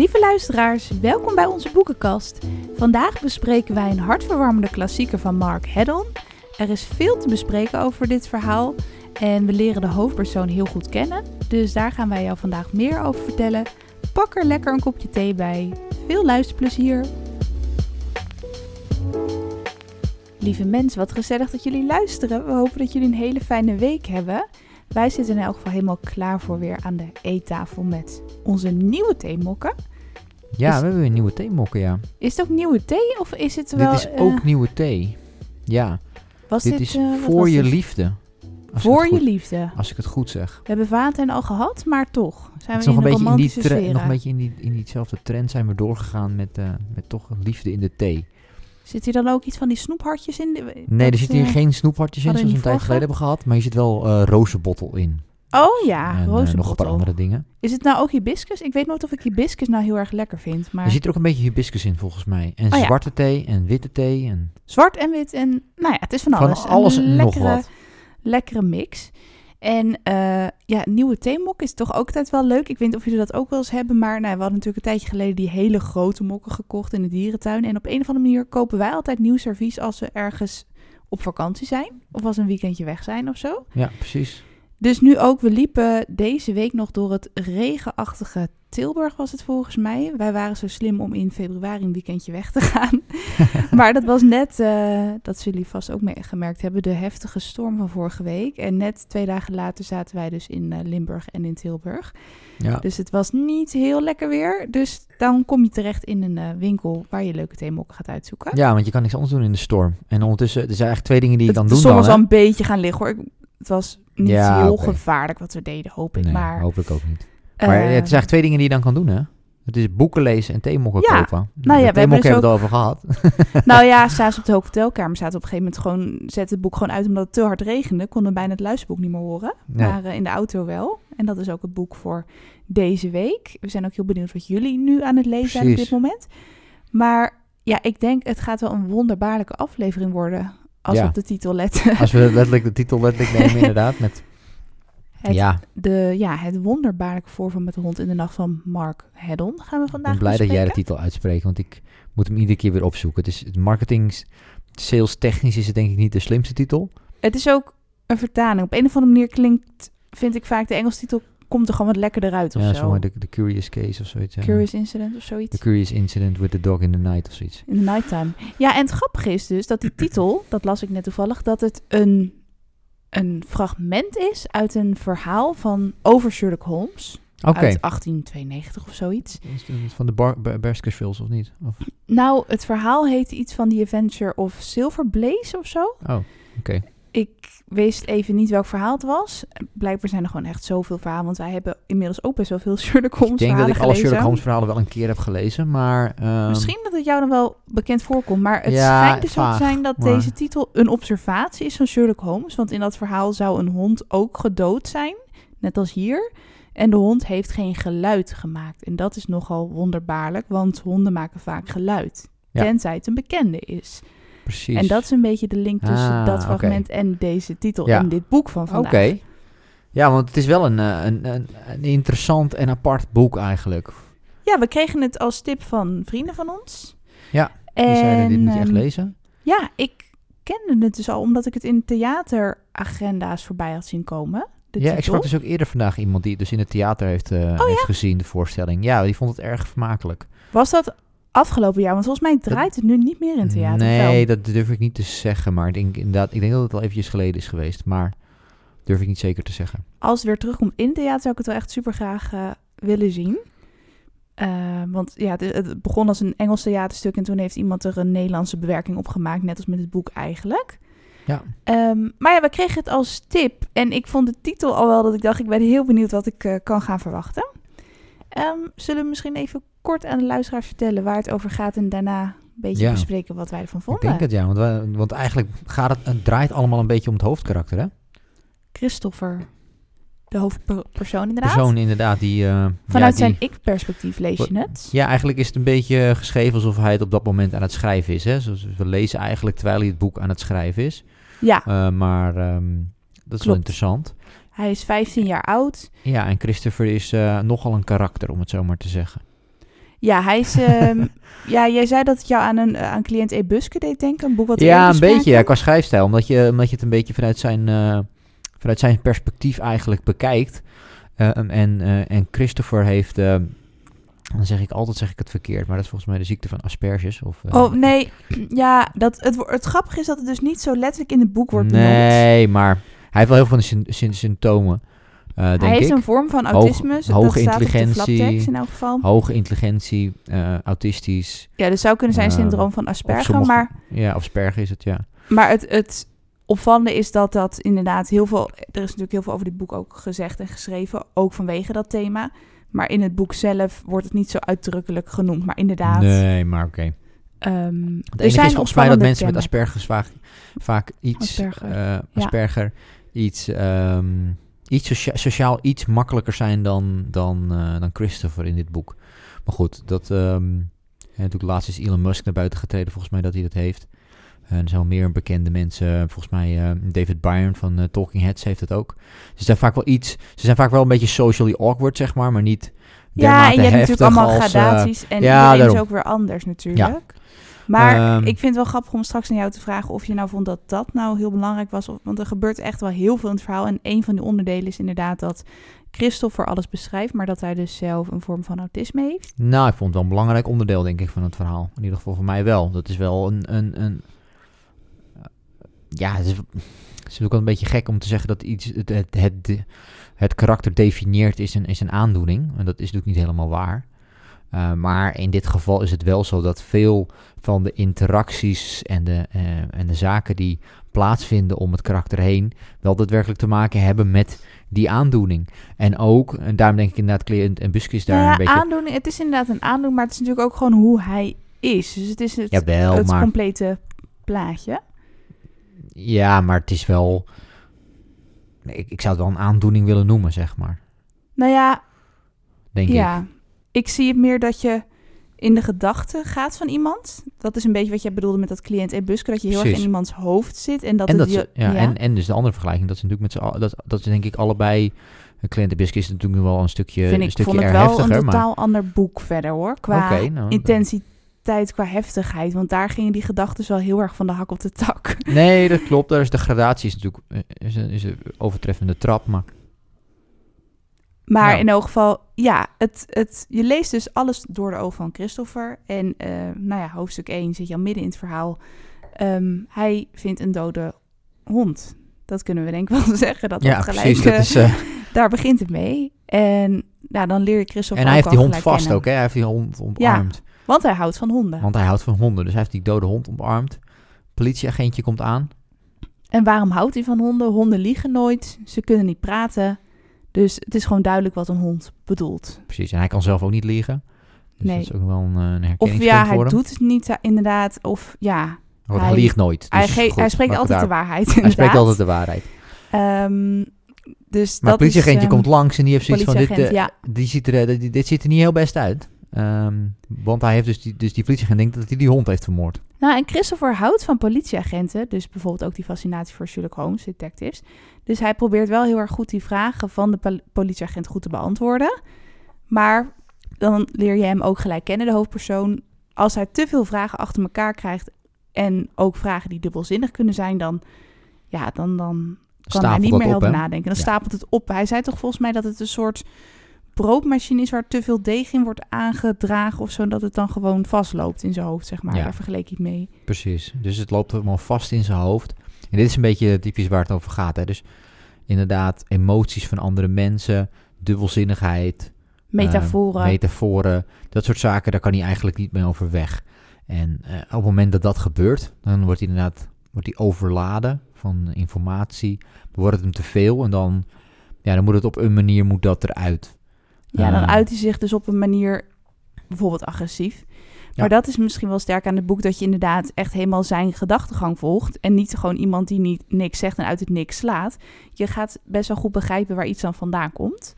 Lieve luisteraars, welkom bij onze boekenkast. Vandaag bespreken wij een hartverwarmende klassieker van Mark Haddon. Er is veel te bespreken over dit verhaal en we leren de hoofdpersoon heel goed kennen. Dus daar gaan wij jou vandaag meer over vertellen. Pak er lekker een kopje thee bij. Veel luisterplezier. Lieve mensen, wat gezellig dat jullie luisteren. We hopen dat jullie een hele fijne week hebben. Wij zitten in elk geval helemaal klaar voor weer aan de eettafel met onze nieuwe theemokken. Ja, Is- we hebben weer nieuwe theemokken, ja. Is het ook nieuwe thee of is het wel... dit is eh, ook nieuwe thee. Ja, was dit dit, is eh, voor je dit? liefde. Als Voor je goed, liefde. Als ik het goed zeg. We hebben Valentijn al gehad, maar toch zijn we nog een beetje in die, nog een beetje in, die, in diezelfde trend zijn we doorgegaan met, eh, met toch liefde in de thee. Zit hier dan ook iets van die snoephartjes in? De- Nee, er zitten hier eh, geen snoephartjes in, zoals we een tijd geleden hebben gehad. Maar hier zit wel eh rozenbottel in. Oh ja, en eh, nog een paar andere dingen. Is het nou ook hibiscus? Ik weet nooit of ik hibiscus nou heel erg lekker vind. Maar Er zit er ook een beetje hibiscus in, volgens mij. En Oh ja. zwarte thee en witte thee. En zwart en wit en... Nou ja, het is van van alles. alles een en nog lekkere, wat. lekkere mix. En eh, ja, nieuwe theemok is toch ook altijd wel leuk. Ik weet niet of jullie dat ook wel eens hebben. Maar nou, we hadden natuurlijk een tijdje geleden die hele grote mokken gekocht in de dierentuin. En op een of andere manier kopen wij altijd nieuw servies als we ergens op vakantie zijn. Of als een weekendje weg zijn of zo. Ja, precies. Dus nu ook, we liepen deze week nog door het regenachtige Tilburg was het volgens mij. Wij waren zo slim om in februari een weekendje weg te gaan. maar dat was net, eh, dat jullie vast ook mee gemerkt hebben, de heftige storm van vorige week. En net twee dagen later zaten wij dus in eh, Limburg en in Tilburg. Ja. Dus het was niet heel lekker weer. Dus dan kom je terecht in een eh, winkel waar je leuke theemokken gaat uitzoeken. ja, want je kan niks anders doen in de storm. En ondertussen, er zijn eigenlijk twee dingen die je Het- kan de doen storm dan, was hè? al een beetje gaan liggen hoor. Ik- Het was niet Ja, heel gevaarlijk wat we deden, hoop ik. Nee, maar hopelijk ook niet. Maar eh, het zijn eigenlijk twee dingen die je dan kan doen, hè? Het is boeken lezen en theemokken Ja. kopen. Nou ja, de we hebben dus hebben het al over gehad. Nou ja, s'avonds op de hotelkamer zaten op een gegeven moment gewoon... zette het boek gewoon uit omdat het te hard regende. Konden we bijna het luisterboek niet meer horen. Nee. Maar eh, in de auto wel. En dat is ook het boek voor deze week. We zijn ook heel benieuwd wat jullie nu aan het lezen zijn op dit moment. Maar ja, ik denk het gaat wel een wonderbaarlijke aflevering worden... als Ja. we op de titel letten. Als we letterlijk de titel letterlijk nemen, inderdaad. Met, Het, ja, de, ja, het wonderbaarlijke voorval met de hond in de nacht van Mark Haddon gaan we ik vandaag ben blij dat jij de titel uitspreekt, want ik moet hem iedere keer weer opzoeken. Het is het marketing, sales technisch is het denk ik niet de slimste titel. Het is ook een vertaling. Op een of andere manier klinkt, vind ik vaak, de Engelse titel komt er gewoon wat lekkerder uit of Ja, zo. zomaar de, de Curious Case of zoiets. ja. Curious Incident of zoiets. The Curious Incident with the Dog in the Night of zoiets. In the nighttime. Ja, en het grappige is dus dat die titel, dat las ik net toevallig, dat het een, een fragment is uit een verhaal van over Sherlock Holmes. Oké. Uit 1892 of zoiets. Van de Bar Baskervilles of niet? Of, Nou, het verhaal heet iets van The Adventure of Silver Blaze of zo. oh, oké. Ik wist even niet welk verhaal het was. Blijkbaar zijn er gewoon echt zoveel verhalen. Want wij hebben inmiddels ook best wel veel Sherlock Holmes Ik denk dat verhalen ik alle. Sherlock Holmes verhalen wel een keer heb gelezen, maar... ehm, Misschien dat het jou dan wel bekend voorkomt. Maar het Ja, schijnt dus zo te zijn dat maar- deze titel een observatie is van Sherlock Holmes. Want in dat verhaal zou een hond ook gedood zijn. Net als hier. En de hond heeft geen geluid gemaakt. En dat is nogal wonderbaarlijk. Want honden maken vaak geluid. Ja. Tenzij het een bekende is. Precies. En dat is een beetje de link tussen Ah, dat oké. fragment en deze titel Ja. in dit boek van Oké. vandaag. Ja, want het is wel een, eh, een, een, een interessant en apart boek eigenlijk. Ja, we kregen het als tip van vrienden van ons. Ja, en, Die zeiden, dit moet je echt ehm, lezen. Ja, ik kende het dus al omdat ik het in theateragenda's voorbij had zien komen. De Ja, ik sprak dus ook eerder vandaag iemand die het dus in het theater heeft, Oh, heeft gezien, de voorstelling. Ja, die vond het erg vermakelijk. Was dat afgelopen jaar? Want volgens mij draait het nu niet meer in theater. Nee, dat durf ik niet te zeggen. Maar ik denk inderdaad, ik denk dat het al eventjes geleden is geweest. Maar durf ik niet zeker te zeggen. Als het weer terugkomt in theater, zou ik het wel echt super graag eh, willen zien. Eh, want ja, het, het begon als een Engels theaterstuk en toen heeft iemand er een Nederlandse bewerking op gemaakt, net als met het boek eigenlijk. Ja. Ehm, maar ja, we kregen het als tip en ik vond de titel al wel dat ik dacht, ik ben heel benieuwd wat ik eh, kan gaan verwachten. Ehm, zullen we misschien even kort aan de luisteraars vertellen waar het over gaat en daarna een beetje Ja. bespreken wat wij ervan Ik vonden? denk het ja, want, wij- want eigenlijk gaat het, het draait allemaal een beetje om het hoofdkarakter, hè? Christopher, de hoofdpersoon inderdaad. Persoon inderdaad die... eh, Vanuit ja, die- zijn ik-perspectief lees je het. Ja, eigenlijk is het een beetje geschreven alsof hij het op dat moment aan het schrijven is. Hè? Dus we lezen eigenlijk terwijl hij het boek aan het schrijven is. Ja, Eh, maar ehm, dat is wel interessant. hij is 15 jaar oud. Ja, en Christopher is eh, nogal een karakter, om het zo maar te zeggen. Ja, hij is... ehm, ja, jij zei dat het jou aan een aan cliënt E. Buske deed denken. Een boek wat Ja, een beetje, ja, qua schrijfstijl. Omdat je, omdat je het een beetje vanuit zijn, eh, vanuit zijn perspectief eigenlijk bekijkt. Eh, en, eh, en Christopher heeft, eh, dan zeg ik altijd zeg ik het verkeerd, maar dat is volgens mij de ziekte van Asperges. Of, eh, Oh, nee. Ja, dat, het, het grappige is dat het dus niet zo letterlijk in het boek wordt benoemd. Nee, maar hij heeft wel heel veel van de symptomen, eh, Hij heeft ik. een vorm van Hoog- autisme. dat hoge staat op de intelligentie. in elk geval. Hoge intelligentie, eh, autistisch. Ja, dus zou kunnen zijn Eh, syndroom van Asperger. sommige- Maar, Ja, of Asperger is het, ja. maar het, het opvallende is dat dat inderdaad heel veel... Er is natuurlijk heel veel over dit boek ook gezegd en geschreven. Ook vanwege dat thema. Maar in het boek zelf wordt het niet zo uitdrukkelijk genoemd. Maar inderdaad... Nee, maar oké. ehm, Het er enige zijn is volgens mij dat mensen met. Asperger vaak, vaak iets, Asperger, eh, Asperger, iets, ehm, iets socia- sociaal iets makkelijker zijn dan, dan, eh, dan Christopher in dit boek. Maar goed, dat, en natuurlijk laatst is Elon Musk naar buiten getreden, volgens mij dat hij dat heeft. En er zijn wel meer bekende mensen, volgens mij eh, David Byrne van eh, Talking Heads heeft het ook. Ze zijn vaak wel iets, ze zijn vaak wel een beetje socially awkward, zeg maar, maar niet Ja, en je hebt natuurlijk allemaal als, gradaties. en ja, iedereen daarom. is ook weer anders natuurlijk. Maar Ehm, ik vind het wel grappig om straks aan jou te vragen of je nou vond dat dat nou heel belangrijk was. Of- Want er gebeurt echt wel heel veel in het verhaal. En een van die onderdelen is inderdaad dat Christopher alles beschrijft, maar dat hij dus zelf een vorm van autisme heeft. Nou, ik vond het wel een belangrijk onderdeel, denk ik, van het verhaal. In ieder geval voor mij wel. Dat is wel een... een, een ja, het is, het is natuurlijk wel een beetje gek om te zeggen dat iets het, het, het, het karakter definieert is een, is een aandoening. En dat is natuurlijk niet helemaal waar. Eh, maar in dit geval is het wel zo dat veel van de interacties en de, eh, en de zaken die plaatsvinden om het karakter heen, wel daadwerkelijk te maken hebben met die aandoening. En ook, en daarom denk ik inderdaad, cliënt en Busk is daar Nou ja, een beetje... aandoening, het is inderdaad een aandoening, maar het is natuurlijk ook gewoon hoe hij is. Dus het is het, Jawel, het maar, complete plaatje. ja, maar het is wel... Ik, ik zou het wel een aandoening willen noemen, zeg maar. Nou ja, Denk ja. Ik zie het meer dat je in de gedachten gaat van iemand. Dat is een beetje wat jij bedoelde met dat cliënt en buske. Dat je heel erg in iemands hoofd zit. En dat, en, het dat, ze- ja, En, en dus de andere vergelijking, dat is natuurlijk met z'n dat, dat denk ik allebei... Cliënt en Busk is natuurlijk wel een stukje, vind een ik, stukje vond het wel heftiger, een maar... totaal ander boek verder hoor. Qua nou, intensiteit, qua heftigheid. Want daar gingen die gedachten wel heel erg van de hak op de tak. Nee, dat klopt. Daar is de gradatie is natuurlijk is een, is een overtreffende trap, maar... Maar Ja. in elk geval, ja, het, het, je leest dus alles door de ogen van Christopher. En eh, nou ja, hoofdstuk 1 zit je al midden in het verhaal. Ehm, hij vindt een dode hond. Dat kunnen we denk ik wel zeggen. Dat Ja, dat gelijk, precies. Dat eh, is, eh, daar begint het mee. En nou, dan leer je Christopher en hij ook heeft die hond vast kennen. ook, hè? Hij heeft die hond omarmd. Want hij houdt van honden. Want hij houdt van honden, dus hij heeft die dode hond omarmd. Politieagentje komt aan. En waarom houdt hij van honden? Honden liegen nooit. Ze kunnen niet praten. Dus het is gewoon duidelijk wat een hond bedoelt. Precies, en hij kan zelf ook niet liegen. Dus Nee. dat is ook wel een, eh, een Of ja, hij doet het niet eh, inderdaad. Of ja, Want hij, hij- liegt nooit. hij, dus goed, hij spreekt altijd de waarheid. Hij spreekt altijd de waarheid. Dus Maar dat het politieagentje is, ehm, komt langs en die heeft zoiets van... Dit, eh, ja. die ziet er, dit, dit ziet er niet heel best uit. Ehm, want hij heeft dus die, dus die politieagent denkt dat hij die hond heeft vermoord. Nou, en Christopher houdt van politieagenten. Dus bijvoorbeeld ook die fascinatie voor Sherlock Holmes, detectives. Dus hij probeert wel heel erg goed die vragen van de pol- politieagent goed te beantwoorden. Maar dan leer je hem ook gelijk kennen, de hoofdpersoon. Als hij te veel vragen achter elkaar krijgt en ook vragen die dubbelzinnig kunnen zijn, dan, ja, dan, dan kan hij niet meer op, helpen hè? nadenken. Dan Ja. stapelt het op. Hij zei toch volgens mij dat het een soort broodmachine is waar te veel deeg in wordt aangedragen of zo, dat het dan gewoon vastloopt in zijn hoofd, zeg maar. Ja. Daar vergeleek het mee. Precies. Dus het loopt helemaal vast in zijn hoofd. En dit is een beetje typisch waar het over gaat. Hè? Dus inderdaad, emoties van andere mensen, dubbelzinnigheid, Metaforen. eh, metaforen, dat soort zaken, daar kan hij eigenlijk niet mee overweg. En eh, op het moment dat dat gebeurt, dan wordt hij inderdaad wordt hij overladen van informatie, wordt het hem te veel en dan, ja, dan moet het op een manier moet dat eruit. Ja, dan Eh, uit hij zich dus op een manier bijvoorbeeld agressief. Maar dat is misschien wel sterk aan het boek dat je inderdaad echt helemaal zijn gedachtegang volgt. En niet gewoon iemand die niet niks zegt en uit het niks slaat. Je gaat best wel goed begrijpen waar iets dan vandaan komt.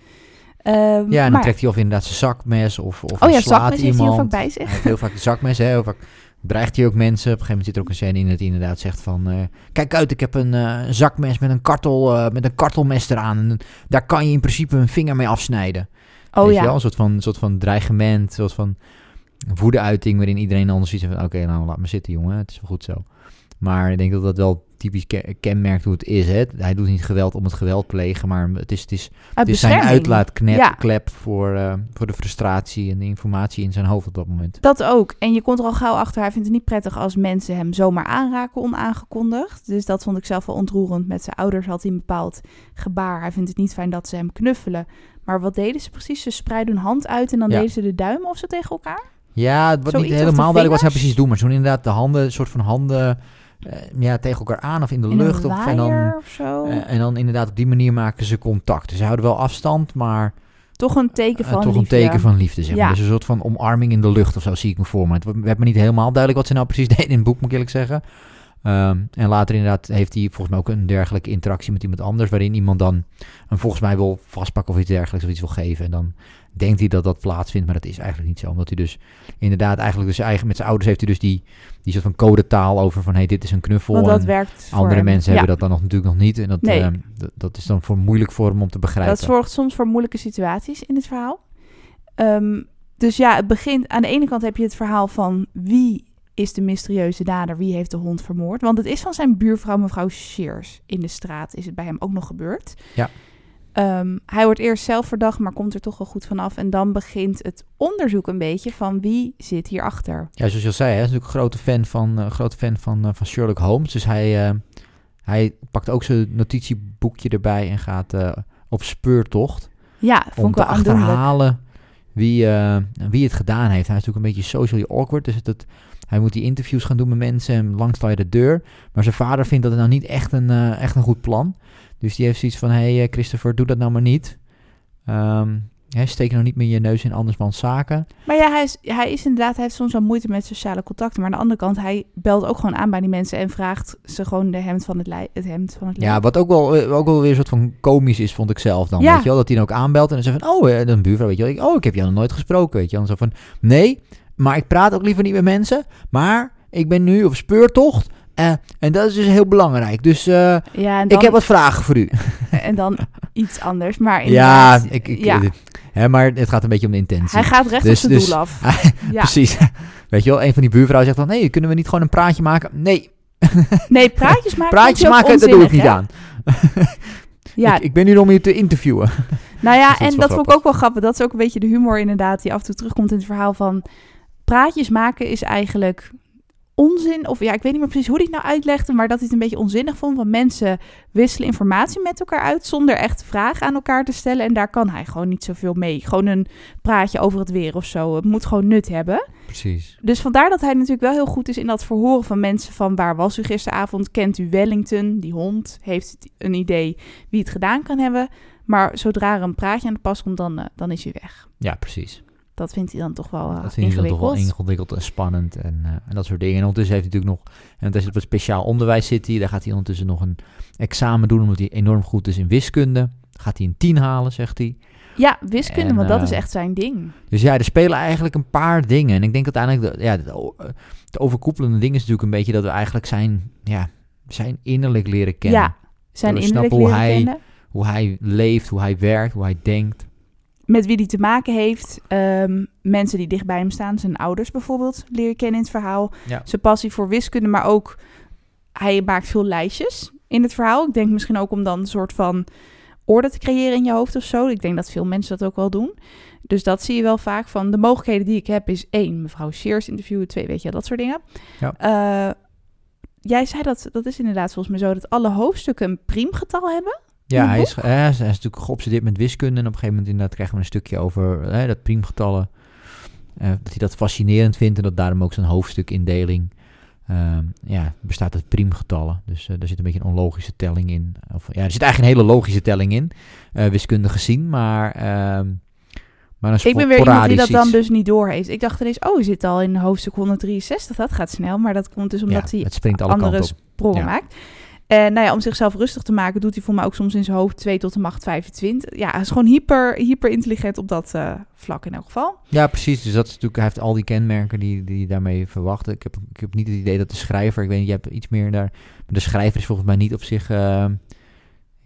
Ehm, Ja, en dan maar- trekt hij of inderdaad zijn zakmes of, of oh ja, slaat zakmes heeft hij heel iemand. vaak bij Hij zich. heeft heel vaak de zakmes, hè. Heel vaak dreigt hij ook mensen. Op een gegeven moment zit er ook een scène in dat hij inderdaad zegt van... eh, kijk uit, ik heb een eh, zakmes met een, kartel, eh, met een kartelmes eraan. En daar kan je in principe een vinger mee afsnijden. Oh Weet je wel? ja, Een soort van, soort van dreigement, een soort van... woede-uiting waarin iedereen anders iets van... Oké, nou laat me zitten jongen, het is wel goed zo. Maar ik denk dat dat wel typisch ke- kenmerkt hoe het is. Hè? Hij doet niet geweld om het geweld plegen, maar het is, het is, het is zijn uitlaatklep Ja. klep voor, eh, voor de frustratie en de informatie in zijn hoofd op dat moment. Dat ook. En je komt er al gauw achter. Hij vindt het niet prettig als mensen hem zomaar aanraken onaangekondigd. Dus dat vond ik zelf wel ontroerend. Met zijn ouders had hij een bepaald gebaar. Hij vindt het niet fijn dat ze hem knuffelen. Maar wat deden ze precies? Ze spreiden hun hand uit en dan Ja. deden ze de duimen of zo tegen elkaar? Ja, het wordt Zoiets, niet helemaal duidelijk wat zij vingers? precies doen, maar ze doen inderdaad de handen, een soort van handen eh, ja, tegen elkaar aan of in de In lucht. Of, en, dan, waaier of zo? eh, en dan inderdaad op die manier maken ze contact. Dus ze houden wel afstand, maar toch een teken eh, van toch liefde. een teken van liefde. Zeg maar. Ja. Dus een soort van omarming in de lucht of zo zie ik me voor me. Het werd me niet helemaal duidelijk wat ze nou precies deden in het boek, moet ik eerlijk zeggen. Ehm, en later inderdaad heeft hij volgens mij ook een dergelijke interactie met iemand anders, waarin iemand dan hem volgens mij wil vastpakken of iets dergelijks of iets wil geven. En dan denkt hij dat dat plaatsvindt, maar dat is eigenlijk niet zo. Omdat hij dus inderdaad eigenlijk dus eigen, met zijn ouders heeft hij dus die, die soort van codetaal over van hey, dit is een knuffel. Want dat en werkt andere hem. mensen Ja. hebben dat dan nog, natuurlijk nog niet. En dat, Nee. ehm, dat, dat is dan voor moeilijk voor hem om te begrijpen. Dat zorgt soms voor moeilijke situaties in het verhaal. Ehm, dus ja, het begint aan de ene kant heb je het verhaal van wie is de mysterieuze dader, wie heeft de hond vermoord. Want het is van zijn buurvrouw mevrouw Shears in de straat, is het bij hem ook nog gebeurd. Ja. Ehm, hij wordt eerst zelf verdacht, maar komt er toch wel goed vanaf. En dan begint het onderzoek een beetje van wie zit hierachter. Ja, zoals je al zei, hij is natuurlijk een grote fan van, eh, grote fan van, eh, van Sherlock Holmes. Dus hij, eh, hij pakt ook zijn notitieboekje erbij en gaat op speurtocht. Ja, vond om ik te wel achterhalen wie, wie het gedaan heeft. Hij is natuurlijk een beetje socially awkward. Dus dat, hij moet die interviews gaan doen met mensen en langs de deur. Maar zijn vader vindt dat het nou niet echt een, eh, echt een goed plan. Dus die heeft zoiets van, hé hey, eh, Christopher, doe dat nou maar niet. Ehm hè, steek nou niet meer je neus in andersmans zaken. Maar ja, hij is, hij is inderdaad, hij heeft soms wel moeite met sociale contacten. Maar aan de andere kant, hij belt ook gewoon aan bij die mensen en vraagt ze gewoon de hemd van het, lij, het hemd van het Ja, lijf. wat ook wel, eh, ook wel weer een soort van komisch is, vond ik zelf dan. Ja. Weet je wel, dat hij dan ook aanbelt en dan zegt van, oh, een buurvrouw, weet je wel. Ik, oh, ik heb jou nog nooit gesproken, weet je wel. En zo van, nee, maar ik praat ook liever niet met mensen. Maar ik ben nu op speurtocht eh, en dat is dus heel belangrijk. Dus eh, Ja, en dan, ik heb wat vragen voor u. en dan iets anders. Maar ja, ik, ik, ja. hè, maar het gaat een beetje om de intentie. hij gaat recht Dus- op zijn dus- doel af. Ja. Precies. Weet je wel, een van die buurvrouwen zegt dan, nee, kunnen we niet gewoon een praatje maken? Nee, Nee, praatjes maken praatjes maken, dat doe ik niet hè? aan. Ja, Ik, ik ben hier om je te interviewen. nou ja, Dus dat en dat vond ik ook wel grappig. Dat is ook een beetje de humor inderdaad die af en toe terugkomt in het verhaal van... Praatjes maken is eigenlijk onzin. Of ja, ik weet niet meer precies hoe hij het nou uitlegde, maar dat hij het een beetje onzinnig vond. Want mensen wisselen informatie met elkaar uit zonder echt vragen aan elkaar te stellen. En daar kan hij gewoon niet zoveel mee. Gewoon een praatje over het weer of zo. Het moet gewoon nut hebben. Precies. Dus vandaar dat hij natuurlijk wel heel goed is in dat verhoren van mensen van waar was u gisteravond? Kent u Wellington, die hond? Heeft een idee wie het gedaan kan hebben? Maar zodra er een praatje aan de pas komt, dan, eh, dan is hij weg. Ja, precies. Dat vindt hij dan toch wel eh, Dat vind ik dan toch wel ingewikkeld. ingewikkeld en spannend en, eh, en dat soort dingen. En ondertussen heeft hij natuurlijk nog, en als hij op het speciaal onderwijs zit, hij, daar gaat hij ondertussen nog een examen doen, omdat hij enorm goed is in wiskunde. Gaat hij een 10 halen, zegt hij. Ja, wiskunde, En, want dat eh, is echt zijn ding. Dus ja, er spelen eigenlijk een paar dingen. En ik denk uiteindelijk, de, ja, eh, de overkoepelende ding is natuurlijk een beetje dat we eigenlijk zijn, ja, zijn innerlijk leren kennen. Ja, zijn we innerlijk leren hij- kennen. Hoe hij leeft, hoe hij werkt, hoe hij denkt. Met wie hij te maken heeft. Ehm, mensen die dicht bij hem staan, zijn ouders bijvoorbeeld, leer je kennen in het verhaal. Ja. Zijn passie voor wiskunde, maar ook hij maakt veel lijstjes in het verhaal. Ik denk misschien ook om dan een soort van orde te creëren in je hoofd of zo. Ik denk dat veel mensen dat ook wel doen. Dus dat zie je wel vaak van de mogelijkheden die ik heb is één, mevrouw Shears interviewen, twee, weet je, dat soort dingen. Ja. Eh, jij zei dat, dat is inderdaad volgens mij zo, dat alle hoofdstukken een priemgetal hebben. Ja, hij is, hij, is, hij is natuurlijk geobsedeerd met wiskunde. En op een gegeven moment inderdaad krijgen we een stukje over hè, dat priemgetallen. Eh, dat hij dat fascinerend vindt en dat daarom ook zijn hoofdstukindeling ehm ja, bestaat uit priemgetallen. Dus eh, er zit een beetje een onlogische telling in. Of, ja, er zit eigenlijk een hele logische telling in, eh, wiskundig gezien. Maar, ehm maar een Ik ben weer iemand die dat dan dus niet doorheeft. Ik dacht ineens, oh, je zit al in hoofdstuk 163, dat gaat snel. Maar dat komt dus omdat ja, hij andere sprongen Ja. maakt. En nou ja, om zichzelf rustig te maken, doet hij voor mij ook soms in zijn hoofd 2 tot de macht 25. Ja, hij is gewoon hyper, hyper intelligent op dat eh, vlak in elk geval. Ja, precies. Dus dat is natuurlijk, hij heeft al die kenmerken die, die je daarmee verwacht. Ik heb, ik heb niet het idee dat de schrijver, ik weet niet, je hebt iets meer daar. Maar de schrijver is volgens mij niet op zich. eh,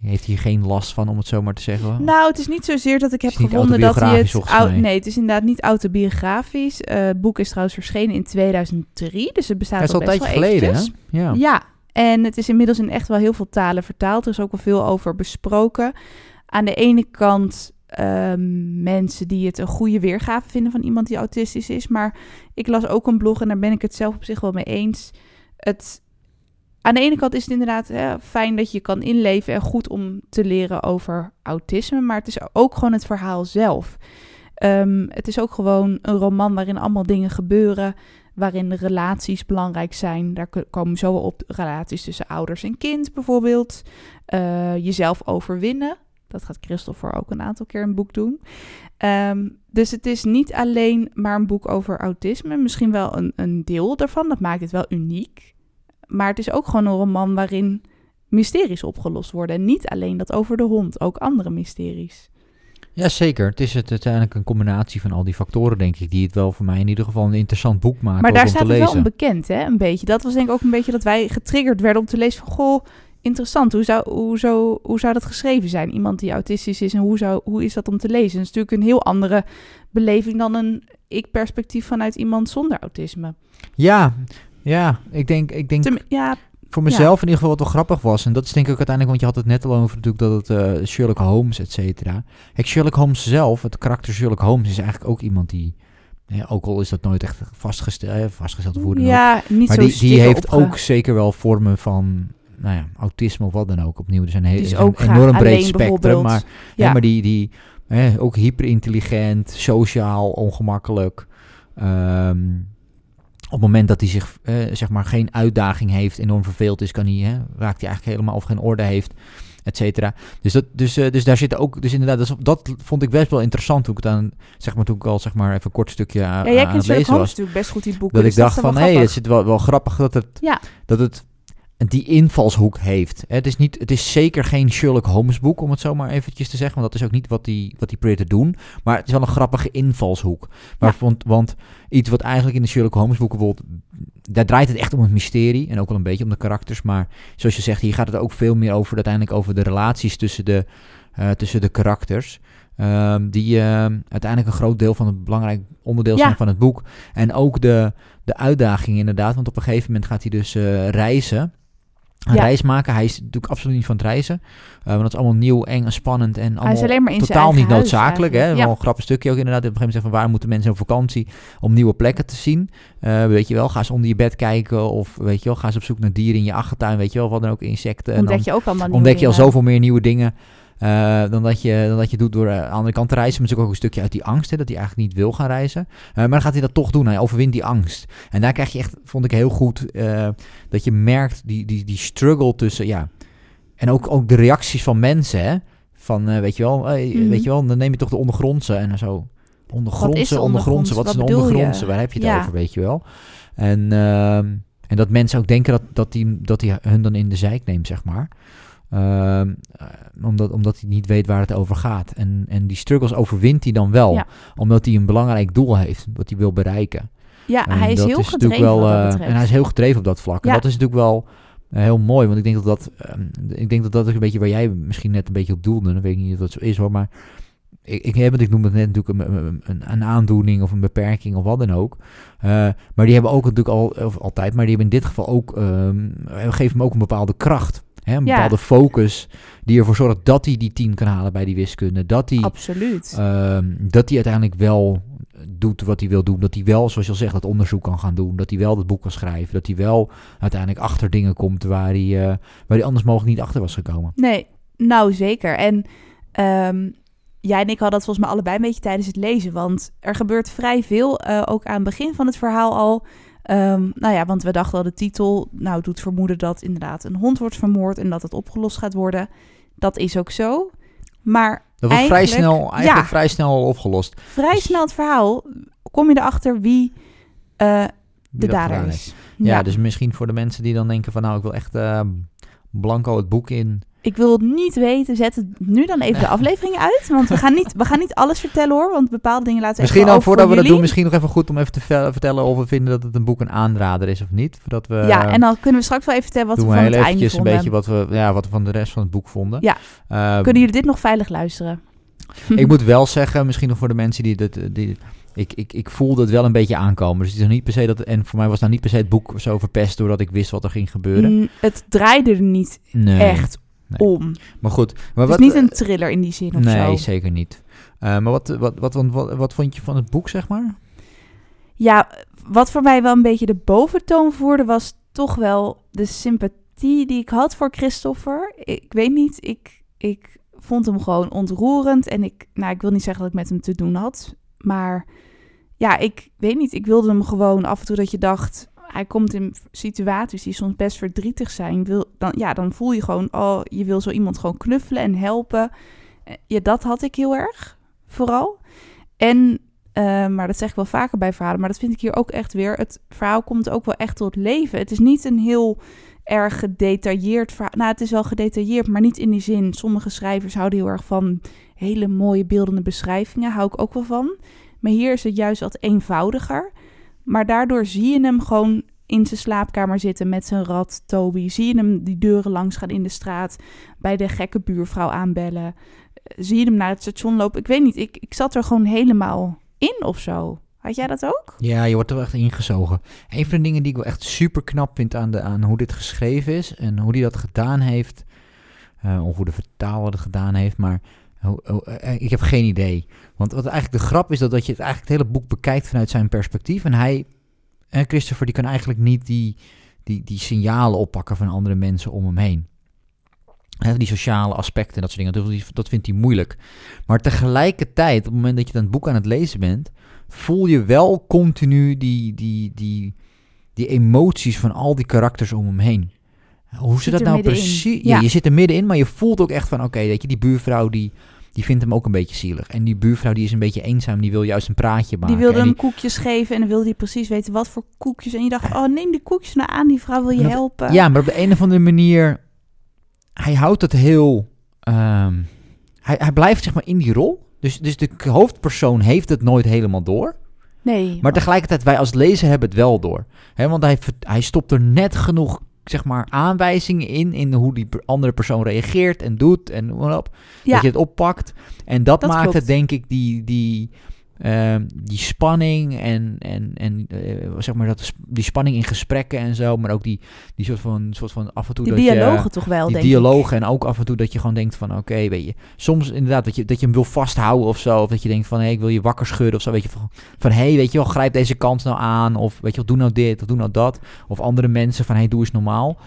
heeft hier geen last van, om het zo maar te zeggen. Nou, het is niet zozeer dat ik heb gevonden dat hij het... mij. nee, het is inderdaad niet autobiografisch. Eh, het boek is trouwens verschenen in 2003, dus het bestaat al best wel geleden, hè? Ja. Ja, en het is inmiddels in echt wel heel veel talen vertaald. Er is ook wel veel over besproken. Aan de ene kant ehm, mensen die het een goede weergave vinden van iemand die autistisch is. Maar ik las ook een blog en daar ben ik het zelf op zich wel mee eens. Het, aan de ene kant is het inderdaad hè, fijn dat je kan inleven en goed om te leren over autisme. Maar het is ook gewoon het verhaal zelf. Ehm, het is ook gewoon een roman waarin allemaal dingen gebeuren waarin relaties belangrijk zijn. Daar ko- komen zo op relaties tussen ouders en kind bijvoorbeeld. Eh, jezelf overwinnen. Dat gaat Christopher ook een aantal keer het boek doen. Ehm, dus het is niet alleen maar een boek over autisme. Misschien wel een, een deel daarvan. Dat maakt het wel uniek. Maar het is ook gewoon een roman waarin mysteries opgelost worden. En niet alleen dat over de hond, ook andere mysteries. Ja, zeker. Het is het uiteindelijk een combinatie van al die factoren, denk ik, die het wel voor mij in ieder geval een interessant boek maken Maar daar om te staat het lezen. wel onbekend, hè? Een beetje. Dat was denk ik ook een beetje dat wij getriggerd werden om te lezen van... Goh, interessant. Hoe zou, hoe, zo, hoe zou dat geschreven zijn? Iemand die autistisch is en hoe, zou, hoe is dat om te lezen? Het is natuurlijk een heel andere beleving dan een ik-perspectief vanuit iemand zonder autisme. Ja, ja. Ik denk, ik denk Tem- ja, voor mezelf in ieder geval wat wel grappig was. En dat is denk ik ook uiteindelijk, want je had het net al over natuurlijk dat het eh, Sherlock Holmes, et cetera. Kijk, Sherlock Holmes zelf, het karakter Sherlock Holmes is eigenlijk ook iemand die, ook al is dat nooit echt vastgesteld, eh, vastgesteld dan ook. ja niet Maar zo die, die heeft opge- ook zeker wel vormen van, nou ja, autisme of wat dan ook. Opnieuw, er zijn heel, is ook een enorm breed spectrum, maar, Ja. maar die, die hè, ook hyperintelligent, sociaal, ongemakkelijk. Ehm, op het moment dat hij zich, eh, zeg maar, geen uitdaging heeft, enorm verveeld is, kan hij, hè, raakt hij eigenlijk helemaal of geen orde heeft, et cetera. Dus, dat, dus, eh, dus daar zit ook, dus inderdaad, dat, dat vond ik best wel interessant toen ik het aan, zeg maar, toen ik al, zeg maar, even een kort stukje aan, Ja, jij aan het lezen was. natuurlijk best goed, die boeken. Dat ik dus dacht is wel van, hé, hey, het is wel, wel grappig dat het, Ja. dat het die invalshoek heeft. Het is, niet, het is zeker geen Sherlock Holmes boek, om het zo maar eventjes te zeggen. Want dat is ook niet wat die, wat die probeert te doen. Maar het is wel een grappige invalshoek. Maar Ja. want, want iets wat eigenlijk in de Sherlock Holmes boeken bijvoorbeeld... Daar draait het echt om het mysterie en ook wel een beetje om de karakters. Maar zoals je zegt, hier gaat het ook veel meer over uiteindelijk over de relaties tussen de, eh, tussen de karakters. Ehm, die ehm, uiteindelijk een groot deel van het belangrijk onderdeel Ja. zijn van het boek. En ook de, de uitdaging inderdaad. Want op een gegeven moment gaat hij dus eh, reizen. Een Ja. reis maken. Hij is natuurlijk absoluut niet van het reizen. Eh, want dat is allemaal nieuw, eng en spannend. En allemaal is alleen maar totaal niet noodzakelijk. Hè? Wel een grappig stukje ook inderdaad. Op een gegeven moment zeggen van waar moeten mensen op vakantie om nieuwe plekken te zien. Eh, weet je wel, ga eens onder je bed kijken. Of weet je wel, ga eens op zoek naar dieren in je achtertuin. Weet je wel, wat dan ook insecten. En Ontdek dan je ook allemaal je al zoveel meer nieuwe dingen. Eh, dan, dat je, dan dat je doet door eh, aan de andere kant te reizen. Maar natuurlijk ook een stukje uit die angst. Hè, dat hij eigenlijk niet wil gaan reizen. Eh, maar dan gaat hij dat toch doen. Hij overwint die angst. En daar krijg je echt, vond ik heel goed. dat je merkt die, die, die struggle tussen. Ja, en ook, ook de reacties van mensen. Hè, van weet je wel, Mhm. weet je wel, dan neem je toch de ondergrondse en zo. Ondergrondse, de ondergrondse, wat is een je? ondergrondse? Waar heb je het Ja. over, weet je wel? En, ehm, en dat mensen ook denken dat, dat, die, dat die hun dan in de zijk neemt, zeg maar. Ehm, eh, omdat, omdat hij niet weet waar het over gaat. En, en die struggles overwint hij dan wel. Ja. Omdat hij een belangrijk doel heeft, wat hij wil bereiken. Ja, En hij is heel natuurlijk gedreven dat eh. En hij is heel gedreven op dat vlak. En dat is natuurlijk wel eh, heel mooi. Want ik denk dat dat, ehm, ik denk dat dat ook een beetje waar jij misschien net een beetje op doelde. Dan weet ik niet of dat zo is hoor. Maar ik, ik, heb het, ik noem het net natuurlijk een, een, een aandoening of een beperking of wat dan ook. Maar die hebben ook natuurlijk al, of altijd, maar die hebben in dit geval ook, ehm, geven hem ook een bepaalde kracht. Hè, een Ja. bepaalde focus die ervoor zorgt dat hij die 10 kan halen bij die wiskunde. Dat hij, Absoluut. ehm, dat hij uiteindelijk wel doet wat hij wil doen. Dat hij wel, zoals je al zegt, dat onderzoek kan gaan doen. Dat hij wel dat boek kan schrijven. Dat hij wel uiteindelijk achter dingen komt waar hij, eh, waar hij anders mogelijk niet achter was gekomen. Nee, nou zeker. En ehm, jij en ik hadden dat volgens mij allebei een beetje tijdens het lezen. Want er gebeurt vrij veel, eh, ook aan het begin van het verhaal al. Ehm, nou ja, want we dachten al de titel nou, doet vermoeden dat inderdaad een hond wordt vermoord en dat het opgelost gaat worden. Dat is ook zo. Maar Dat was vrij Eigenlijk- snel, eigenlijk ja. vrij snel al opgelost. vrij snel het verhaal kom je erachter wie eh, de dader is. Ja, dus misschien voor de mensen die dan denken van nou, ik wil echt eh, blanco het boek in. Ik wil het niet weten. Zet het nu dan even de aflevering uit. Want we gaan niet, we gaan niet alles vertellen hoor. Want bepaalde dingen laten we Misschien even dan, over voordat voor we dat doen, misschien nog even goed om even te ve- vertellen of we vinden dat het een boek een aanrader is of niet. Voordat we, Ja, en dan kunnen we straks wel even vertellen wat we van het einde eventjes een vonden. beetje wat we, ja, wat we van de rest van het boek vonden. Ja. Ehm, Kunnen jullie dit nog veilig luisteren? ik moet wel zeggen, misschien nog voor de mensen die dit... Die, ik, ik, ik voelde het wel een beetje aankomen. Dus het is nog niet per se dat... En voor mij was nou niet per se het boek zo verpest doordat ik wist wat er ging gebeuren. Mm, het draaide er niet Nee. echt nee. om. Maar goed. Maar Het wat, is niet een thriller in die zin of Nee, zo. zeker niet. Eh, maar wat, wat, wat, wat, wat, wat vond je van het boek, zeg maar? Ja, wat voor mij wel een beetje de boventoon voerde, was toch wel de sympathie die ik had voor Christopher. Ik weet niet, ik, ik vond hem gewoon ontroerend. En ik, nou, ik wil niet zeggen dat ik met hem te doen had. Maar ja, ik weet niet, ik wilde hem gewoon af en toe dat je dacht... Hij komt in situaties die soms best verdrietig zijn. Wil, dan, ja, dan voel je gewoon, oh, je wil zo iemand gewoon knuffelen en helpen. Eh, Ja, dat had ik heel erg, vooral. En uh, maar dat zeg ik wel vaker bij verhalen. Maar dat vind ik hier ook echt weer. Het verhaal komt ook wel echt tot leven. Het is niet een heel erg gedetailleerd verhaal. Nou, het is wel gedetailleerd, maar niet in die zin. Sommige schrijvers houden heel erg van hele mooie beeldende beschrijvingen. Hou ik ook wel van. Maar hier is het juist wat eenvoudiger. Maar daardoor zie je hem gewoon in zijn slaapkamer zitten met zijn rat, Toby. Zie je hem die deuren langs gaan in de straat. Bij de gekke buurvrouw aanbellen. Zie je hem naar het station lopen. Ik weet niet, ik, ik zat er gewoon helemaal in of zo. Had jij dat ook? Ja, je wordt er wel echt ingezogen. Een van de dingen die ik wel echt super knap vind aan, de, aan hoe dit geschreven is en hoe hij dat gedaan heeft, uh, of hoe de vertaler het gedaan heeft, maar uh, uh, ik heb geen idee. Want wat eigenlijk de grap is dat, dat je het eigenlijk het hele boek bekijkt vanuit zijn perspectief en hij, en Christopher, die kan eigenlijk niet die, die, die signalen oppakken van andere mensen om hem heen. He, die sociale aspecten en dat soort dingen, dat, dat vindt hij moeilijk. Maar tegelijkertijd, op het moment dat je dan het boek aan het lezen bent, voel je wel continu die, die, die, die emoties van al die karakters om hem heen. Hoe zit dat nou precies? Ja. ja. je zit er middenin, maar je voelt ook echt van, oké, okay, weet je, die buurvrouw die, die vindt hem ook een beetje zielig. En die buurvrouw die is een beetje eenzaam, die wil juist een praatje maken. Die wilde hem die... koekjes geven en dan wilde hij precies weten wat voor koekjes. En je dacht, oh, neem die koekjes nou aan, die vrouw wil je dat, helpen. Ja, maar op de een of andere manier, hij houdt het heel, um, hij, hij blijft zeg maar in die rol. Dus, dus de hoofdpersoon heeft het nooit helemaal door. Nee. Maar tegelijkertijd, wij als lezer hebben het wel door. He, want hij, hij stopt er net genoeg zeg maar, aanwijzingen in, in hoe die andere persoon reageert en doet en op. Ja. Dat je het oppakt. En dat, dat maakt klopt. het, denk ik, die, die, uh, die spanning en, en, en uh, zeg maar dat, die spanning in gesprekken en zo, maar ook die, die soort, van, soort van af en toe die dat dialogen je, toch wel, die denk dialogen ik. en ook af en toe dat je gewoon denkt van oké, okay, weet je, soms inderdaad dat je, dat je hem wil vasthouden of zo, of dat je denkt van hé, hey, ik wil je wakker schudden of zo, weet je, van, van hé, hey, weet je wel, grijp deze kans nou aan, of weet je wel, doe nou dit, of doe nou dat, of andere mensen van hé, hey, doe eens normaal.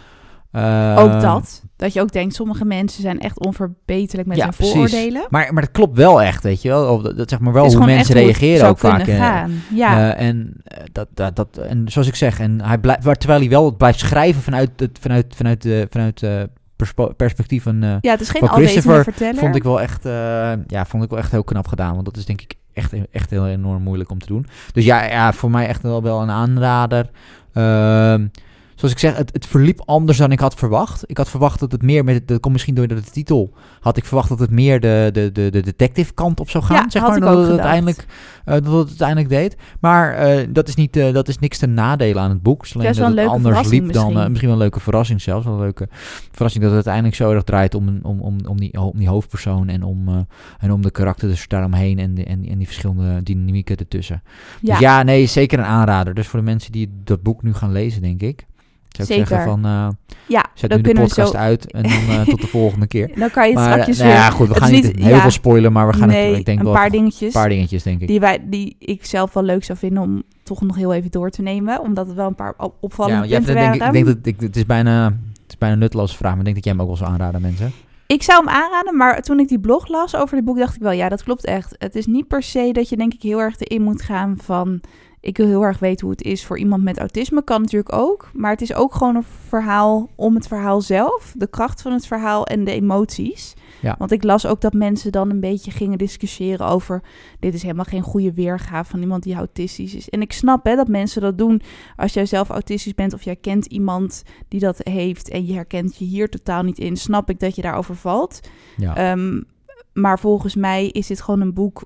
Uh, ook dat. Dat je ook denkt, sommige mensen zijn echt onverbeterlijk met ja, hun vooroordelen. Maar, maar dat klopt wel echt, weet je wel. Of dat, zeg maar wel hoe mensen reageren ook vaak. Gaan. Ja. Uh, en, dat, dat, dat, en zoals ik zeg, en hij blijft, terwijl hij wel blijft schrijven vanuit het vanuit, vanuit, vanuit uh, perspectief van, uh, ja, het is geen van Christopher, verteller. vond ik wel echt, ja, zoals ik wel echt heel knap gedaan. Want dat is denk ik echt, echt heel enorm moeilijk om te doen. Dus ja, ja voor mij echt wel, wel een aanrader. Uh, zoals ik zeg, het, het, verliep anders dan ik had verwacht. Ik had verwacht dat het meer met, dat komt misschien door de titel, had ik verwacht dat het meer de, de, de, de detective kant op zou gaan, ja, zeg maar, dat het, uiteindelijk, uh, dat het uiteindelijk deed. Maar uh, dat, is niet, uh, dat is niks ten nadele aan het boek. Alleen dat, dat het anders liep misschien. dan, misschien wel een leuke verrassing zelfs, wel een leuke verrassing dat het uiteindelijk zo erg draait om, om, om, om, die, om die hoofdpersoon en om, en om de karakters daaromheen en, de, en, en die verschillende dynamieken ertussen. Ja. Dus ja, nee, zeker een aanrader. Dus voor de mensen die dat boek nu gaan lezen, denk ik. Zou ik Zeker. zeggen van, uh, ja, zet dan nu de podcast zo... uit en dan uh, tot de volgende keer. Dan kan je het maar, straks nou weer... ja, goed, we gaan niet, heel ja. veel spoilen, maar we gaan nee, het, ik denk een wel paar dingetjes een paar dingetjes, denk ik. die, wij, die ik zelf wel leuk zou vinden om toch nog heel even door te nemen. Omdat het wel een paar op- ja, opvallende jij punten denk, ik denk dat ik, het is bijna, het is bijna een nutteloze vraag, maar ik denk dat jij hem ook wel zou aanraden, mensen. Ik zou hem aanraden, maar toen ik die blog las over dit boek, dacht ik wel, ja, dat klopt echt. Het is niet per se dat je denk ik heel erg erin moet gaan van, ik wil heel erg weten hoe het is voor iemand met autisme. Kan natuurlijk ook. Maar het is ook gewoon een verhaal om het verhaal zelf. De kracht van het verhaal en de emoties. Ja. Want ik las ook dat mensen dan een beetje gingen discussiëren over... dit is helemaal geen goede weergave van iemand die autistisch is. En ik snap hè, dat mensen dat doen als jij zelf autistisch bent... of jij kent iemand die dat heeft en je herkent je hier totaal niet in... snap ik dat je daarover valt. Ja. Ehm, maar volgens mij is dit gewoon een boek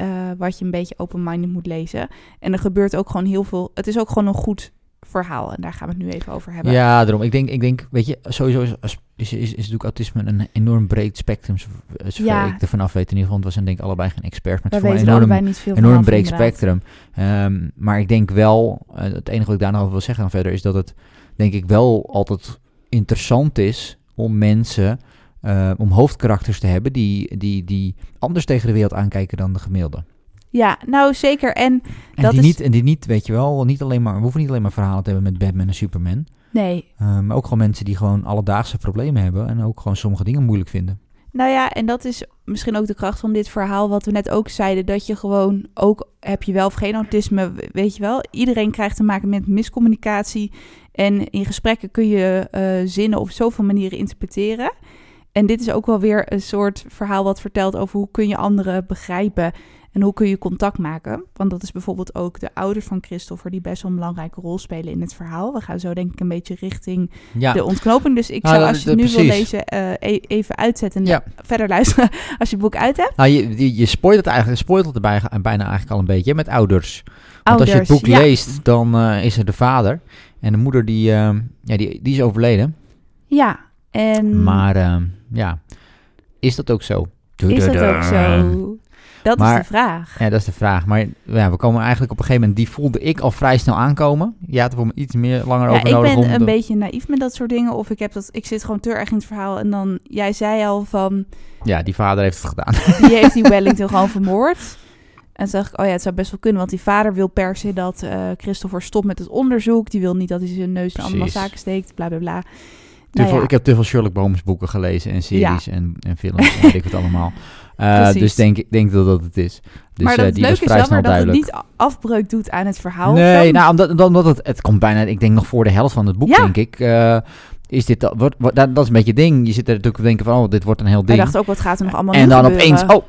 eh, wat je een beetje open-minded moet lezen. En er gebeurt ook gewoon heel veel. Het is ook gewoon een goed verhaal. En daar gaan we het nu even over hebben. Ja, daarom. Ik denk, ik denk weet je, sowieso is, is, is, is natuurlijk autisme een enorm breed spectrum. zo- Zover Ja. ik ervan af weet. In ieder geval, want we zijn denk ik allebei geen experts. Maar het is allebei enorm, niet veel enorm breed spectrum. Ehm, maar ik denk wel, eh, het enige wat ik daar nog over wil zeggen dan verder, is dat het denk ik wel altijd interessant is om mensen, eh, om hoofdkarakters te hebben die, die, die anders tegen de wereld aankijken dan de gemiddelde. Ja, nou zeker. En En Dat die, is- niet, en die niet, weet je wel, niet alleen maar, we hoeven niet alleen maar verhalen te hebben met Batman en Superman. nee. Uh, maar ook gewoon mensen die gewoon alledaagse problemen hebben en ook gewoon sommige dingen moeilijk vinden. Nou ja, en dat is misschien ook de kracht van dit verhaal, wat we net ook zeiden, dat je gewoon, ook heb je wel of geen autisme, weet je wel, iedereen krijgt te maken met miscommunicatie. En in gesprekken kun je eh, zinnen op zoveel manieren interpreteren. En dit is ook wel weer een soort verhaal wat vertelt over hoe kun je anderen begrijpen en hoe kun je contact maken. Want dat is bijvoorbeeld ook de ouders van Christopher die best wel een belangrijke rol spelen in het verhaal. We gaan zo denk ik een beetje richting Ja, de ontknoping. Dus ik Nou, zou, als je het nu wil lezen, eh, e- even uitzetten en Ja. verder luisteren als je het boek uit hebt. nou, je, je, je spoilt het eigenlijk, spoilt het erbij, bijna eigenlijk al een beetje met ouders. Want als je het boek ja. leest, dan eh, is er de vader en de moeder die, eh, ja, die, die is overleden. Ja, en Maar eh, ja, is dat ook zo? is dat ook zo? Dat is de vraag. Ja, dat is de vraag. Maar ja, we komen eigenlijk op een gegeven moment, die voelde ik al vrij snel aankomen. Je had er voor me iets meer langer Ja, over ik nodig ben om... een de- beetje naïef met dat soort dingen. Of ik, heb dat, ik zit gewoon te erg in het verhaal. En dan, jij zei al van, Ja, die vader heeft het gedaan. die heeft die Wellington gewoon vermoord. En toen dacht ik, oh ja, het zou best wel kunnen. Want die vader wil per se dat eh, Christopher stopt met het onderzoek. Die wil niet dat hij zijn neus in allemaal zaken steekt, bla bla bla. Nou veel- ja. Ik heb te veel Sherlock Holmes boeken gelezen en series en, en films en weet ik het allemaal. Eh, dus denk, ik denk dat dat het is. Dus maar dat het die was leuke is jammer dat het niet afbreuk doet aan het verhaal. Nee, zo. nou, omdat, omdat- het, het komt bijna, ik denk nog voor de helft van het boek, Ja. denk ik. eh, is dit, dat- wordt, wordt- dat, dat is een beetje het ding. Je zit er natuurlijk te denken van, oh, dit wordt een heel ding. dacht ook, wat gaat er nog allemaal en dan gebeuren? opeens, oh,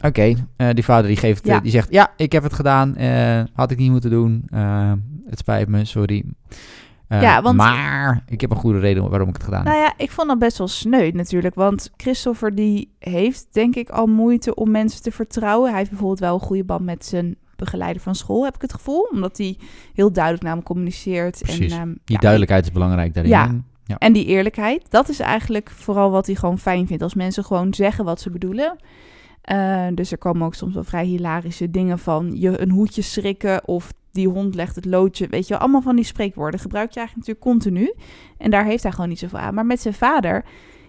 oké, die vader die geeft, Ja. die zegt, ja, ik heb het gedaan, had ik niet moeten doen, het spijt me, sorry. Eh, Ja, want- Maar ik heb een goede reden waarom ik het gedaan heb. Nou ja, ik vond dat best wel sneu natuurlijk. Want Christopher die heeft denk ik al moeite om mensen te vertrouwen. Hij heeft bijvoorbeeld wel een goede band met zijn begeleider van school, heb ik het gevoel. Omdat hij heel duidelijk naar hem communiceert. Precies. En, ehm, Die ja, duidelijkheid is belangrijk daarin. Ja. ja. En die eerlijkheid, dat is eigenlijk vooral wat hij gewoon fijn vindt. Als mensen gewoon zeggen wat ze bedoelen. Eh, dus er komen ook soms wel vrij hilarische dingen van je een hoedje schrikken of die hond legt het loodje. Weet je, wel, allemaal van die spreekwoorden gebruik je eigenlijk natuurlijk continu. En daar heeft hij gewoon niet zoveel aan. Maar met zijn vader,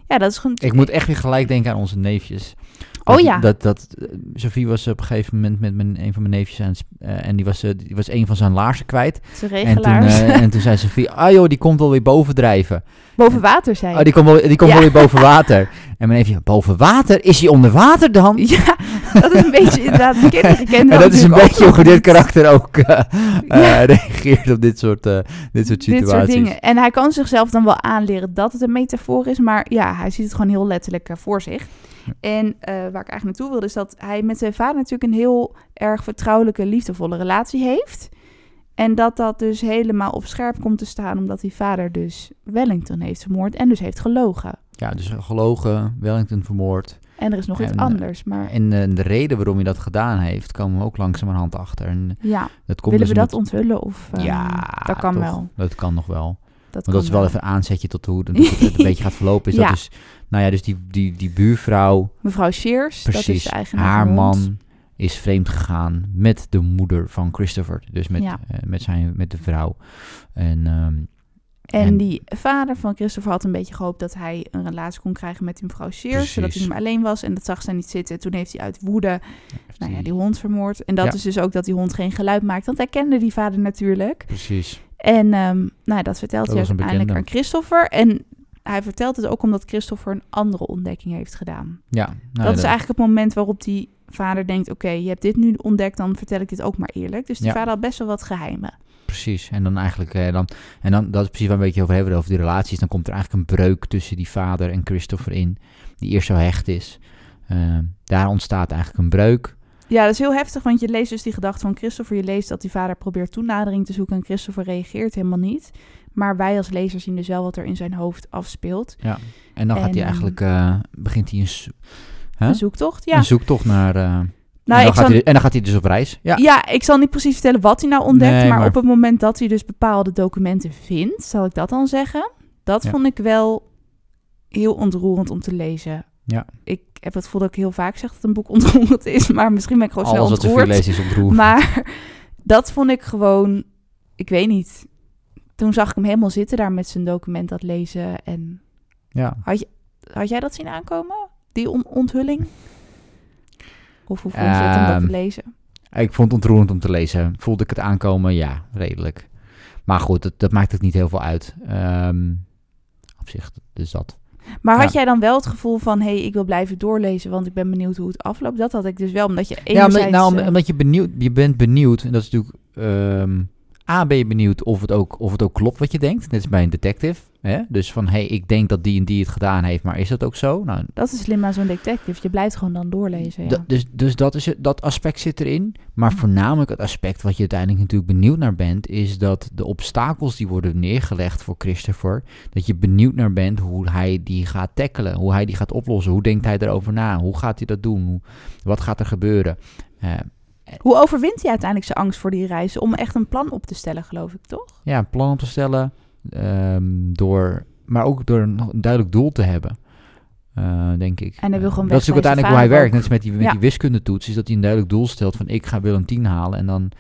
ja, dat is gewoon... Ik moet echt weer gelijk denken aan onze neefjes. Oh ja. Dat, dat, eh, Sophie was op een gegeven moment met mijn, een van mijn neefjes aan eh, en die was, eh, die was een van zijn laarzen kwijt. Zijn En toen, regelaars. en toen zei Sophie, ah joh, die komt wel weer bovendrijven. Boven water zijn. Oh, die komt wel, die komt Ja. wel weer boven water. En mijn neefje, boven water? Is hij onder water dan? Ja, dat is een beetje inderdaad... De kinderen kennen En dat is een beetje hoe dit karakter ook eh, Ja. eh, reageert op dit soort, eh, dit soort Dit situaties. soort dingen. En hij kan zichzelf dan wel aanleren dat het een metafoor is. Maar ja, hij ziet het gewoon heel letterlijk voor zich. En waar ik eigenlijk naartoe wilde is dat hij met zijn vader natuurlijk een heel erg vertrouwelijke, liefdevolle relatie heeft. En dat dat dus helemaal op scherp komt te staan omdat die vader dus Wellington heeft vermoord en dus heeft gelogen. Ja, dus gelogen, Wellington vermoord. En er is nog iets En, eh, anders. Maar En eh, de reden waarom hij dat gedaan heeft, komen we ook langzamerhand achter. En ja, dat komt willen we dus dat onthullen? Of, eh, Ja, dat kan toch. wel. Dat kan nog wel. Dat, dat is wel even een aanzetje tot hoe het, een beetje gaat verlopen. Is Ja. dat dus, nou ja, dus die, die, die buurvrouw, Mevrouw Shears, dat is precies, de eigenaar haar man is vreemd gegaan met de moeder van Christopher. Dus met, Ja. eh, met, zijn, met de vrouw. En ehm, En, En- die vader van Christopher had een beetje gehoopt dat hij een relatie kon krijgen met die mevrouw. Zodat hij meer alleen was. En dat zag zij niet zitten. Toen heeft hij uit woede nou ja, die- die hond vermoord. En dat Ja. is dus ook dat die hond geen geluid maakt. Want hij kende die vader natuurlijk. precies. En ehm, nou, ja, dat vertelt Dat hij uiteindelijk aan. Christopher. En hij vertelt het ook omdat Christopher een andere ontdekking heeft gedaan. Ja, nou, dat is eigenlijk het moment waarop hij vader denkt, oké, je hebt dit nu ontdekt, dan vertel ik dit ook maar eerlijk. Dus die Ja. vader had best wel wat geheimen. Precies. En dan eigenlijk, eh, dan, en dan, dat is precies waar we een beetje over hebben, over die relaties. Dan komt er eigenlijk een breuk tussen die vader en Christopher in, die eerst zo hecht is. Eh, daar ontstaat eigenlijk een breuk. Ja, dat is heel heftig, want je leest dus die gedachte van Christopher. Je leest dat die vader probeert toenadering te zoeken en Christopher reageert helemaal niet. Maar wij als lezer zien dus wel wat er in zijn hoofd afspeelt. Ja. En dan gaat hij ehm, eigenlijk, eh, begint hij een, Huh? Een zoektocht, ja. een zoektocht naar... en, nou, dan ik gaat zal, hij, en dan gaat hij dus op reis. Ja. ja. ik zal niet precies vertellen wat hij nou ontdekt. Nee, maar, maar- op het moment dat hij dus bepaalde documenten vindt, zal ik dat dan zeggen. Dat Ja. vond ik wel heel ontroerend om te lezen. Ja. Ik heb het gevoel dat ik heel vaak zeg dat een boek ontroerend is, maar misschien ben ik gewoon snel Alles wat te veel ontroerd. lezen is ontroerend. Maar dat vond ik gewoon, ik weet niet. Toen zag ik hem helemaal zitten daar met zijn document dat lezen. En Ja. had jij dat zien aankomen? Die on- onthulling? Of hoe vond je het om dat Ehm, te lezen? Ik vond het ontroerend om te lezen. Voelde ik het aankomen? Ja, redelijk. Maar goed, dat, dat maakt het niet heel veel uit. Ehm, op zich, dus dat. Maar had ja. jij dan wel het gevoel van, hé, hey, ik wil blijven doorlezen, want ik ben benieuwd hoe het afloopt? Dat had ik dus wel, omdat je Ja, omdat, nou, eh, omdat je, benieuwd, je bent benieuwd. En dat is natuurlijk... ehm, A, ben je benieuwd of het, ook, of het ook klopt wat je denkt. Net als bij een detective. Hè? Dus van, hé, hey, ik denk dat die en die het gedaan heeft, maar is dat ook zo? Nou, Dat is slim aan zo'n detective. Je blijft gewoon dan doorlezen, ja. Dus dus dat, is het, dat aspect zit erin. Maar voornamelijk het aspect wat je uiteindelijk natuurlijk benieuwd naar bent, is dat de obstakels die worden neergelegd voor Christopher, dat je benieuwd naar bent hoe hij die gaat tackelen, hoe hij die gaat oplossen, hoe denkt hij erover na, hoe gaat hij dat doen, hoe, wat gaat er gebeuren. Eh, Hoe overwint hij uiteindelijk zijn angst voor die reizen? Om echt een plan op te stellen, geloof ik, toch? ja, een plan op te stellen, ehm, door, maar ook door een, duidelijk doel te hebben. eh, denk ik. En hij wil Eh, gewoon Dat is bij uiteindelijk hoe hij werkt. Net als met die, met Ja. die wiskundetoets. Is dat hij een duidelijk doel stelt van ik ga Willem 10 halen. En dan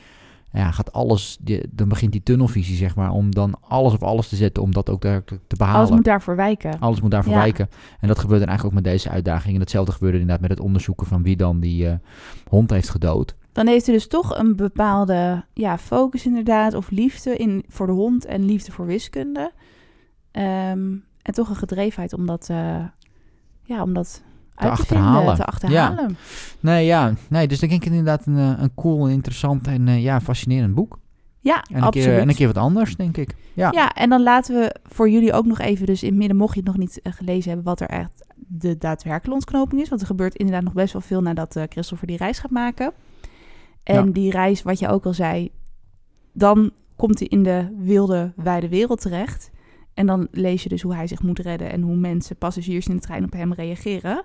ja, gaat alles, die- dan begint die tunnelvisie zeg maar. Om dan alles op alles te zetten om dat ook daadwerkelijk te behalen. Alles moet daarvoor wijken. Alles moet daarvoor Ja. wijken. En dat gebeurt dan eigenlijk ook met deze uitdaging. En hetzelfde gebeurde inderdaad met het onderzoeken van wie dan die eh, hond heeft gedood. Dan heeft hij dus toch een bepaalde ja, focus inderdaad. Of liefde in, voor de hond en liefde voor wiskunde. Ehm, en toch een gedrevenheid om dat, eh, ja, om dat uit te achterhalen. vinden, te achterhalen. Nee, ja. Nee, dus dan denk ik inderdaad een, eh, een cool, interessant en eh, ja, fascinerend boek. Ja, En een, absoluut. keer, en een keer wat anders, denk ik. Ja. Ja, en dan laten we voor jullie ook nog even dus in het midden, mocht je het nog niet gelezen hebben, wat er echt de daadwerkelijke ontknoping is. Want er gebeurt inderdaad nog best wel veel nadat Christopher die reis gaat maken. En Ja. die reis, wat je ook al zei, dan komt hij in de wilde, wijde wereld terecht. En dan lees je dus hoe hij zich moet redden en hoe mensen, passagiers in de trein op hem reageren.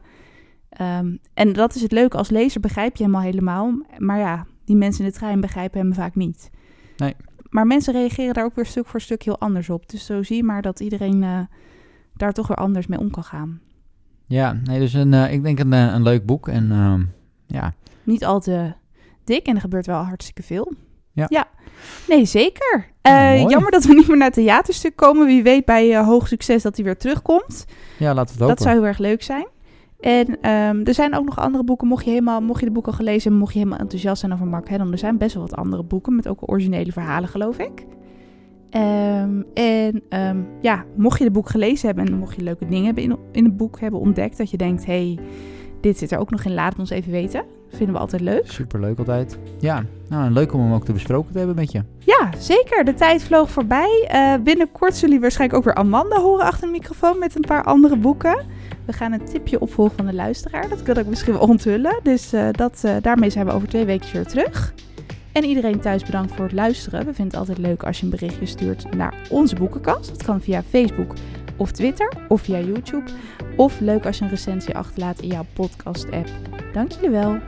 Ehm, en dat is het leuke, als lezer begrijp je hem al helemaal. Maar ja, die mensen in de trein begrijpen hem vaak niet. Nee. Maar mensen reageren daar ook weer stuk voor stuk heel anders op. Dus zo zie je maar dat iedereen eh, daar toch weer anders mee om kan gaan. Ja, nee, dus een, eh, ik denk een, eh, een leuk boek. En ehm, ja, Niet al te dik en er gebeurt wel hartstikke veel. Ja. Nee, zeker. Ja, Eh, jammer dat we niet meer naar het theaterstuk komen. Wie weet bij eh, hoog succes dat hij weer terugkomt. ja laten we het hopen. Dat zou heel erg leuk zijn. En ehm, er zijn ook nog andere boeken. Mocht je, helemaal, mocht je de boek al gelezen hebben, mocht je helemaal enthousiast zijn over Mark Haddon. Er zijn best wel wat andere boeken met ook originele verhalen, geloof ik. Ehm, en ehm, ja, mocht je het boek gelezen hebben en mocht je leuke dingen hebben in, in het boek hebben ontdekt, dat je denkt, hey, dit zit er ook nog in, laat het ons even weten. vinden we altijd leuk. Superleuk altijd. Ja, nou, en leuk om hem ook te besproken te hebben met je. Ja, zeker. De tijd vloog voorbij. Eh, binnenkort zullen jullie waarschijnlijk ook weer Amanda horen achter de microfoon met een paar andere boeken. We gaan een tipje opvolgen van de luisteraar. Dat kan ik misschien wel onthullen. Dus eh, dat, eh, daarmee zijn we over twee weken weer terug. En iedereen thuis bedankt voor het luisteren. We vinden het altijd leuk als je een berichtje stuurt naar onze boekenkast. Dat kan via Facebook of Twitter of via YouTube. Of leuk als je een recensie achterlaat in jouw podcast-app. Dank jullie wel.